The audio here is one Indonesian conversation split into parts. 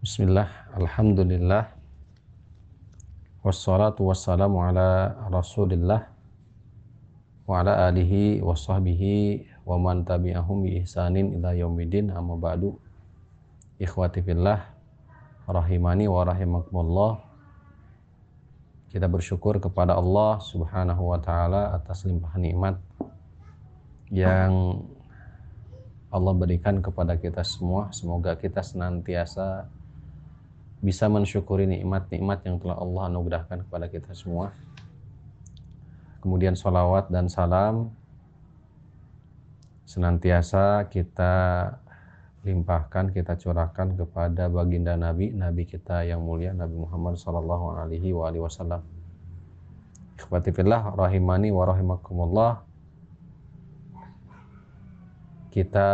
Bismillah, Alhamdulillah. Wassalatu wassalamu ala rasulillah Wa ala alihi wa sahbihi Wa man tabi'ahum bi ihsanin ila yaumidin amma ba'du. Ikhwati fillah Rahimani wa rahimakumullah. Kita bersyukur kepada Allah subhanahu wa ta'ala atas limpahan nikmat yang Allah berikan kepada kita semua. Semoga kita senantiasa bisa mensyukuri nikmat-nikmat yang telah Allah anugerahkan kepada kita semua. Kemudian salawat dan salam senantiasa kita limpahkan, kita curahkan kepada baginda Nabi, Nabi kita yang mulia, Nabi Muhammad Sallallahu Alaihi Wasallam. Ikhwatifillah, rahimani wa rahimakumullah. Kita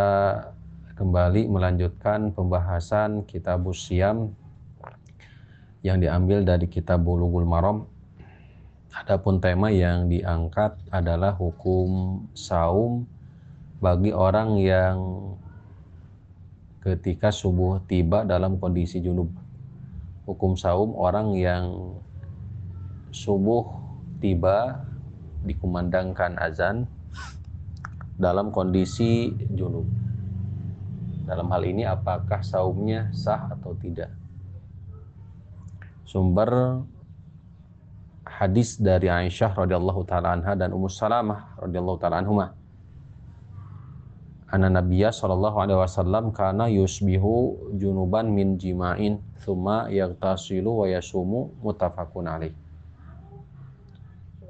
kembali melanjutkan pembahasan kitab Siam yang diambil dari kitab Bulughul Maram. Adapun tema yang diangkat adalah hukum saum bagi orang yang ketika subuh tiba dalam kondisi junub. Hukum saum orang yang subuh tiba dikumandangkan azan dalam kondisi junub. Dalam hal ini apakah saumnya sah atau tidak? Sumber hadis dari Aisyah radhiyallahu taala anha dan Ummu Salamah radhiyallahu taala anhuma. Anna Nabiya sallallahu alaihi wasallam kana yusbihu junuban min jima'in thumma yaghtasilu wa yasumu muttafaqun alaih.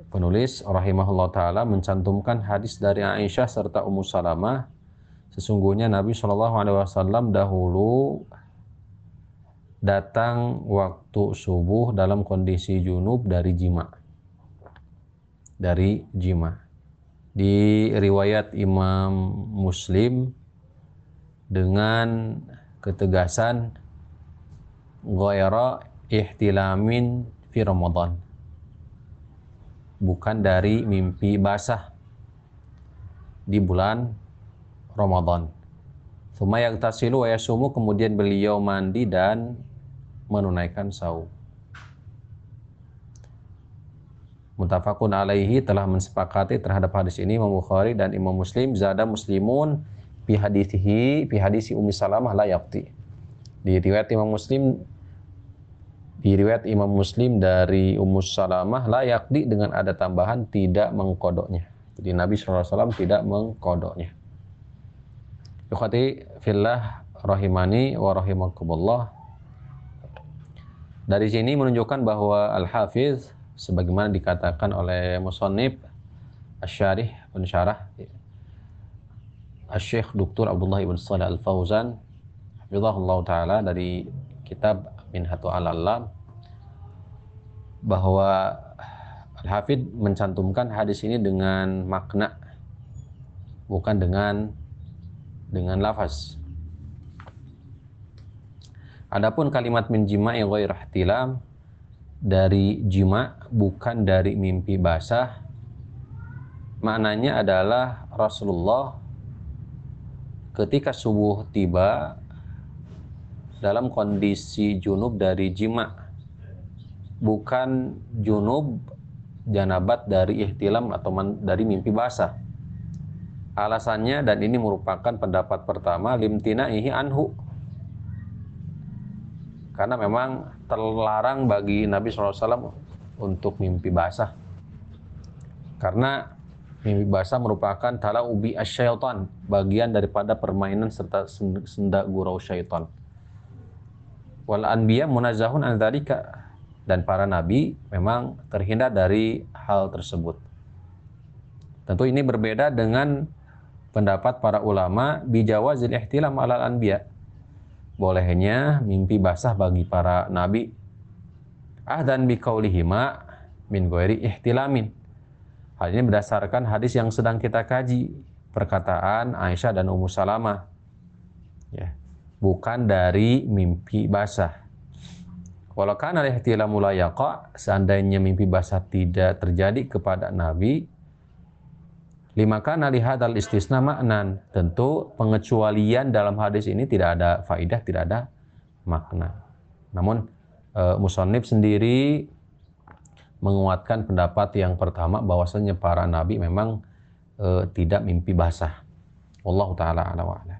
Penulis rahimahullah taala mencantumkan hadis dari Aisyah serta Ummu Salamah sesungguhnya Nabi Shallallahu alaihi wasallam dahulu datang waktu subuh dalam kondisi junub dari jima. Dari jima. Di riwayat Imam Muslim dengan ketegasan ghaira ihtilamin fi Ramadan. Bukan dari mimpi basah di bulan Ramadan. Suma yang tasilu wa yasumu kemudian beliau mandi dan menunaikan saum. Mutafakun alaihi telah mensepakati terhadap hadis ini Imam Bukhari dan Imam Muslim zada muslimun fi hadisihi fi hadisi Ummi Salamah la yaqti. Di riwayat Imam Muslim di riwayat Imam Muslim dari Ummu Salamah la yaqdi dengan ada tambahan tidak mengkodoknya. Jadi Nabi SAW tidak mengkodoknya. Ikhwati fillah rahimani wa rahimakumullah. Dari sini menunjukkan bahwa Al-Hafiz sebagaimana dikatakan oleh Musannif Asy-Syarih pensyarah Asy-Syaikh Dr. Abdullah Ibn Shalih Al-Fauzan hafizahullah taala dari kitab Minhatu Al-Alam bahwa Al-Hafidh mencantumkan hadis ini dengan makna bukan dengan dengan lafaz. Adapun kalimat min jima'i ghair ihtilam dari jima bukan dari mimpi basah. Maknanya adalah Rasulullah ketika subuh tiba dalam kondisi junub dari jima. Bukan junub janabat dari ihtilam atau dari mimpi basah. Alasannya dan ini merupakan pendapat pertama limtina ihi anhu. Karena memang terlarang bagi Nabi SAW untuk mimpi basah. Karena mimpi basah merupakan tala ubi asyaitan, bagian daripada permainan serta senda gurau syaitan. Wal anbiya munazahun an dan para nabi memang terhindar dari hal tersebut. Tentu ini berbeda dengan pendapat para ulama bijawazil ihtilam alal anbiya. Bolehnya mimpi basah bagi para nabi. Ahdan biqaulihima min ghairi ihtilamin. Hal ini berdasarkan hadis yang sedang kita kaji, perkataan Aisyah dan Ummu Salamah. Ya, bukan dari mimpi basah. Walau kana ihtilamu la seandainya mimpi basah tidak terjadi kepada Nabi, Lima kana lihadal istisna maknan. Tentu pengecualian dalam hadis ini tidak ada faidah, tidak ada makna. Namun e, Musonib sendiri menguatkan pendapat yang pertama bahwasanya para nabi memang e, tidak mimpi basah. Allah taala ala wa ala.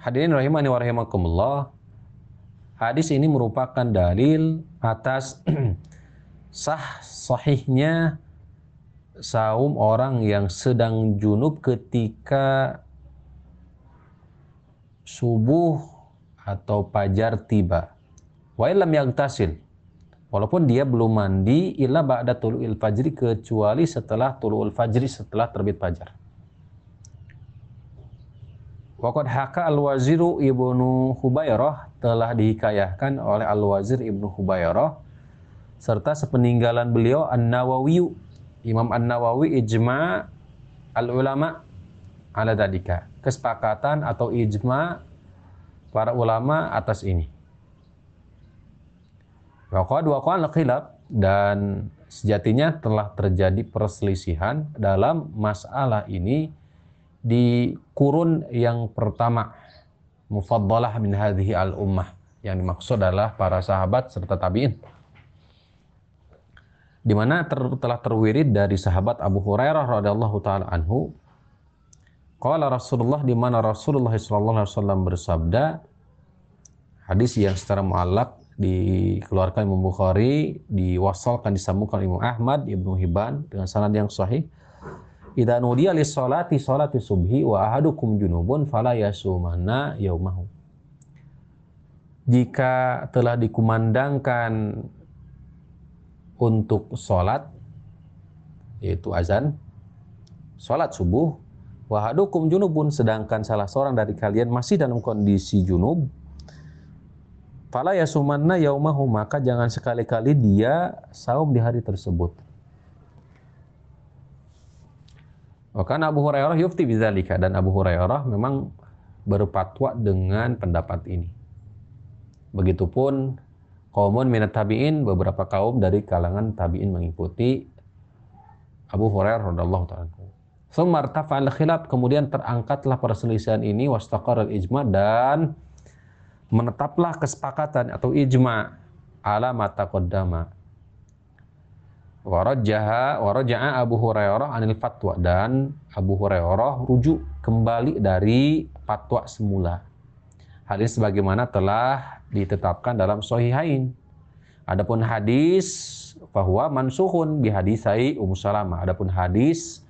Hadirin rahimani wa rahimakumullah. Hadis ini merupakan dalil atas sah sahihnya saum orang yang sedang junub ketika subuh atau pajar tiba. Wa illam yagtasil. Walaupun dia belum mandi illa ba'da tulu'il fajri kecuali setelah tulu'ul fajri setelah terbit fajar. Waqad haka al-waziru ibnu Hubairah telah dihikayahkan oleh al-wazir ibnu Hubairah serta sepeninggalan beliau An-Nawawi Imam An-Nawawi ijma al-ulama ala dalika. Kesepakatan atau ijma para ulama atas ini. Waqad waqal khilaf dan sejatinya telah terjadi perselisihan dalam masalah ini di kurun yang pertama mufaddalah min hadhihi al-ummah yang dimaksud adalah para sahabat serta tabi'in di mana ter, telah terwirid dari sahabat Abu Hurairah radhiyallahu taala anhu qala Rasulullah di mana Rasulullah sallallahu alaihi wasallam bersabda hadis yang secara muallak dikeluarkan Imam Bukhari, diwasalkan disambungkan Imam Ahmad, Ibnu Hibban dengan sanad yang sahih. Idza nudiya lis salati salati subhi wa ahadukum junubun fala yasumanna yaumahu. Jika telah dikumandangkan untuk sholat yaitu azan sholat subuh. Wahadukum junubun sedangkan salah seorang dari kalian masih dalam kondisi junub. Fala yasumanna yaumahu maka jangan sekali-kali dia saum di hari tersebut. Bahkan Abu Hurairah yufti bidzalika dan Abu Hurairah memang berfatwa dengan pendapat ini. Begitupun kaumun minat tabi'in beberapa kaum dari kalangan tabi'in mengikuti Abu Hurairah radhiyallahu taala. Sumartafa'al khilaf kemudian terangkatlah perselisihan ini wastaqar ijma dan menetaplah kesepakatan atau ijma ala mata qaddama. Warajaha waraja'a Abu Hurairah anil fatwa dan Abu Hurairah rujuk kembali dari fatwa semula. Hadis sebagaimana telah ditetapkan dalam Sahihain. Adapun hadis bahwa mansuhun bi hadisai Ummu Salamah. Adapun hadis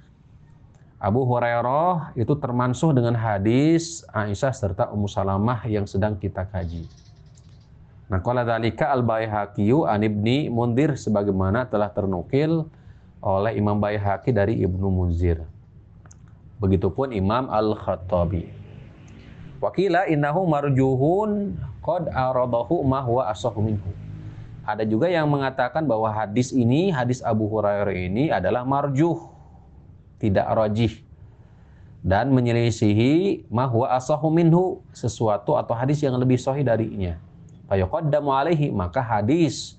Abu Hurairah itu termansuh dengan hadis Aisyah serta Ummu Salamah yang sedang kita kaji. Nah, qala dzalika al-Baihaqi an Ibni Mundir sebagaimana telah ternukil oleh Imam Baihaqi dari Ibnu Munzir. Begitupun Imam Al-Khattabi. Wakila innahu marjuhun qad aradahu ma huwa minhu. Ada juga yang mengatakan bahwa hadis ini, hadis Abu Hurairah ini adalah marjuh, tidak rajih dan menyelisihi ma huwa asahu minhu, sesuatu atau hadis yang lebih sahih darinya. Fayaqaddamu alaihi, maka hadis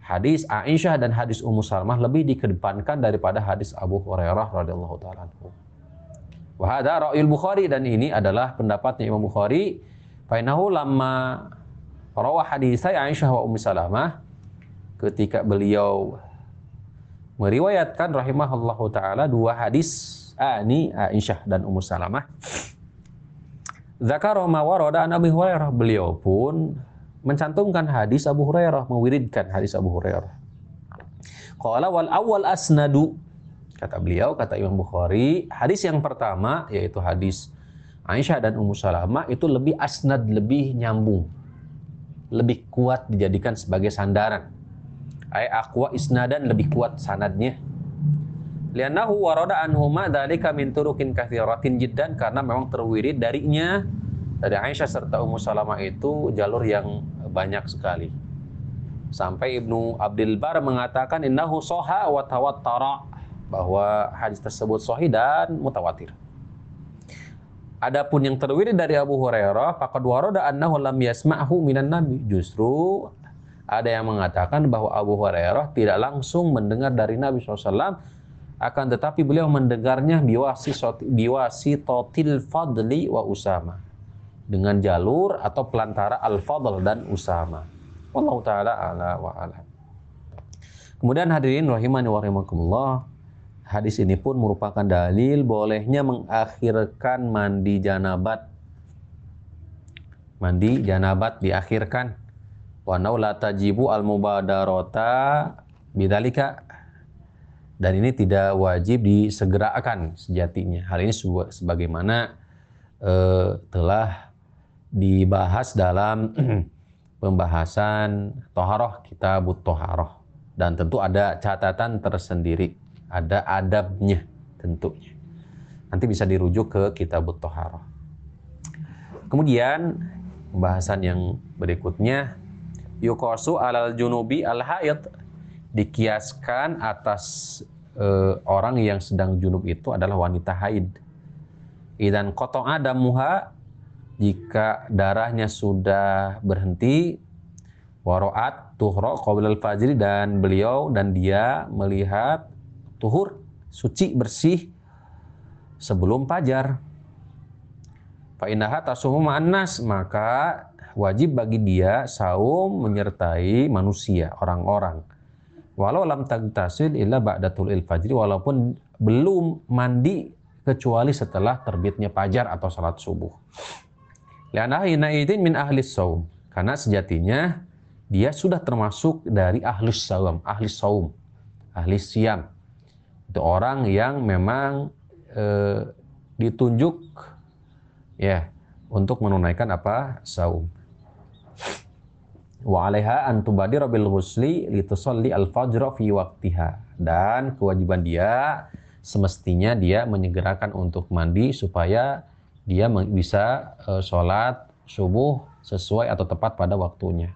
hadis Aisyah dan hadis Ummu Salmah lebih dikedepankan daripada hadis Abu Hurairah radhiyallahu taala anhu. Wa hadza Bukhari dan ini adalah pendapatnya Imam Bukhari Fainahu lama rawah hadis Aisyah wa Ummi Salamah ketika beliau meriwayatkan rahimahullahu taala dua hadis ani Aisyah dan Ummu Salamah. Zakar ma warada an Abi Hurairah beliau pun mencantumkan hadis Abu Hurairah, mewiridkan hadis Abu Hurairah. Qala wal awal asnadu kata beliau kata Imam Bukhari hadis yang pertama yaitu hadis Aisyah dan Ummu Salamah itu lebih asnad, lebih nyambung. Lebih kuat dijadikan sebagai sandaran. Ay aqwa isnadan lebih kuat sanadnya. Lianahu warada anhuma dzalika min turukin katsiratin jiddan karena memang terwirid darinya dari Aisyah serta Ummu Salamah itu jalur yang banyak sekali. Sampai Ibnu Abdul Bar mengatakan innahu soha wa tawattara bahwa hadis tersebut sahih dan mutawatir. Adapun yang terwiri dari Abu Hurairah, faqad warada annahu lam yasma'hu minan nabi. Justru ada yang mengatakan bahwa Abu Hurairah tidak langsung mendengar dari Nabi SAW, akan tetapi beliau mendengarnya biwasi biwasi totil fadli wa usama. dengan jalur atau pelantara Al-Fadl dan Usama. Wallahu taala ala wa ala. Kemudian hadirin rahimani wa rahimakumullah, hadis ini pun merupakan dalil bolehnya mengakhirkan mandi janabat. Mandi janabat diakhirkan. Wa la tajibu al mubadarata bidzalika dan ini tidak wajib disegerakan sejatinya. Hal ini sebagaimana eh, telah dibahas dalam pembahasan toharoh kita toharoh dan tentu ada catatan tersendiri, ada adabnya tentunya. Nanti bisa dirujuk ke kitab toharoh. Kemudian pembahasan yang berikutnya yukosu alal junubi al haid dikiaskan atas uh, orang yang sedang junub itu adalah wanita haid. Idan kotong ada muha jika darahnya sudah berhenti waroat tuhro qablal fajri dan beliau dan dia melihat tuhur suci bersih sebelum fajar. Fa innaha tasumu ma'annas maka wajib bagi dia saum menyertai manusia, orang-orang walau lam tagtasil illa ba'datul fajri walaupun belum mandi kecuali setelah terbitnya fajar atau salat subuh. Lianah idin min ahli saum. Karena sejatinya dia sudah termasuk dari ahli saum, ahli saum, ahli siam. Itu orang yang memang e, ditunjuk ya untuk menunaikan apa? saum wa 'alaiha tubadira bil ghusli litusalli al-fajr fi waqtiha dan kewajiban dia semestinya dia menyegerakan untuk mandi supaya dia bisa uh, sholat subuh sesuai atau tepat pada waktunya.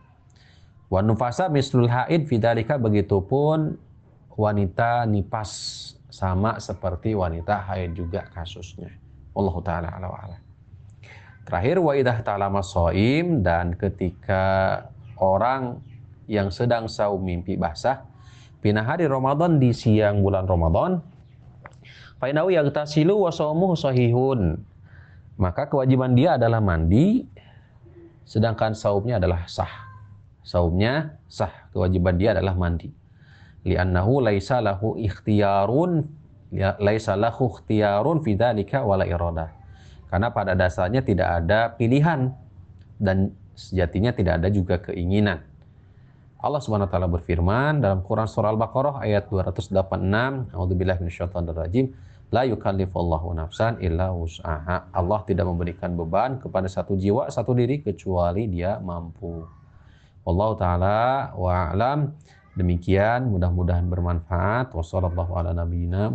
Wa nufasa mislul haid fidalika begitupun wanita nipas sama seperti wanita haid juga kasusnya. Allah taala ala Terakhir wa idah ta'lama soim dan ketika orang yang sedang saum mimpi basah pinah hari Ramadan di siang bulan Ramadan fainahu yagtasilu wa saumuhu sahihun. Maka kewajiban dia adalah mandi sedangkan saumnya adalah sah. Saumnya sah kewajiban dia adalah mandi li'annahu laisa lahu ikhtiyarun ya, laisa lahu ikhtiyarun fi dzalika wala irada karena pada dasarnya tidak ada pilihan dan sejatinya tidak ada juga keinginan. Allah Subhanahu wa taala berfirman dalam Quran surah Al-Baqarah ayat 286, A'udzubillahi minasyaitonirrajim, la yukallifullahu nafsan illa wus'aha. Allah tidak memberikan beban kepada satu jiwa, satu diri kecuali dia mampu. Allah taala wa alam. Demikian mudah-mudahan bermanfaat. Wassallallahu ala nabiyyina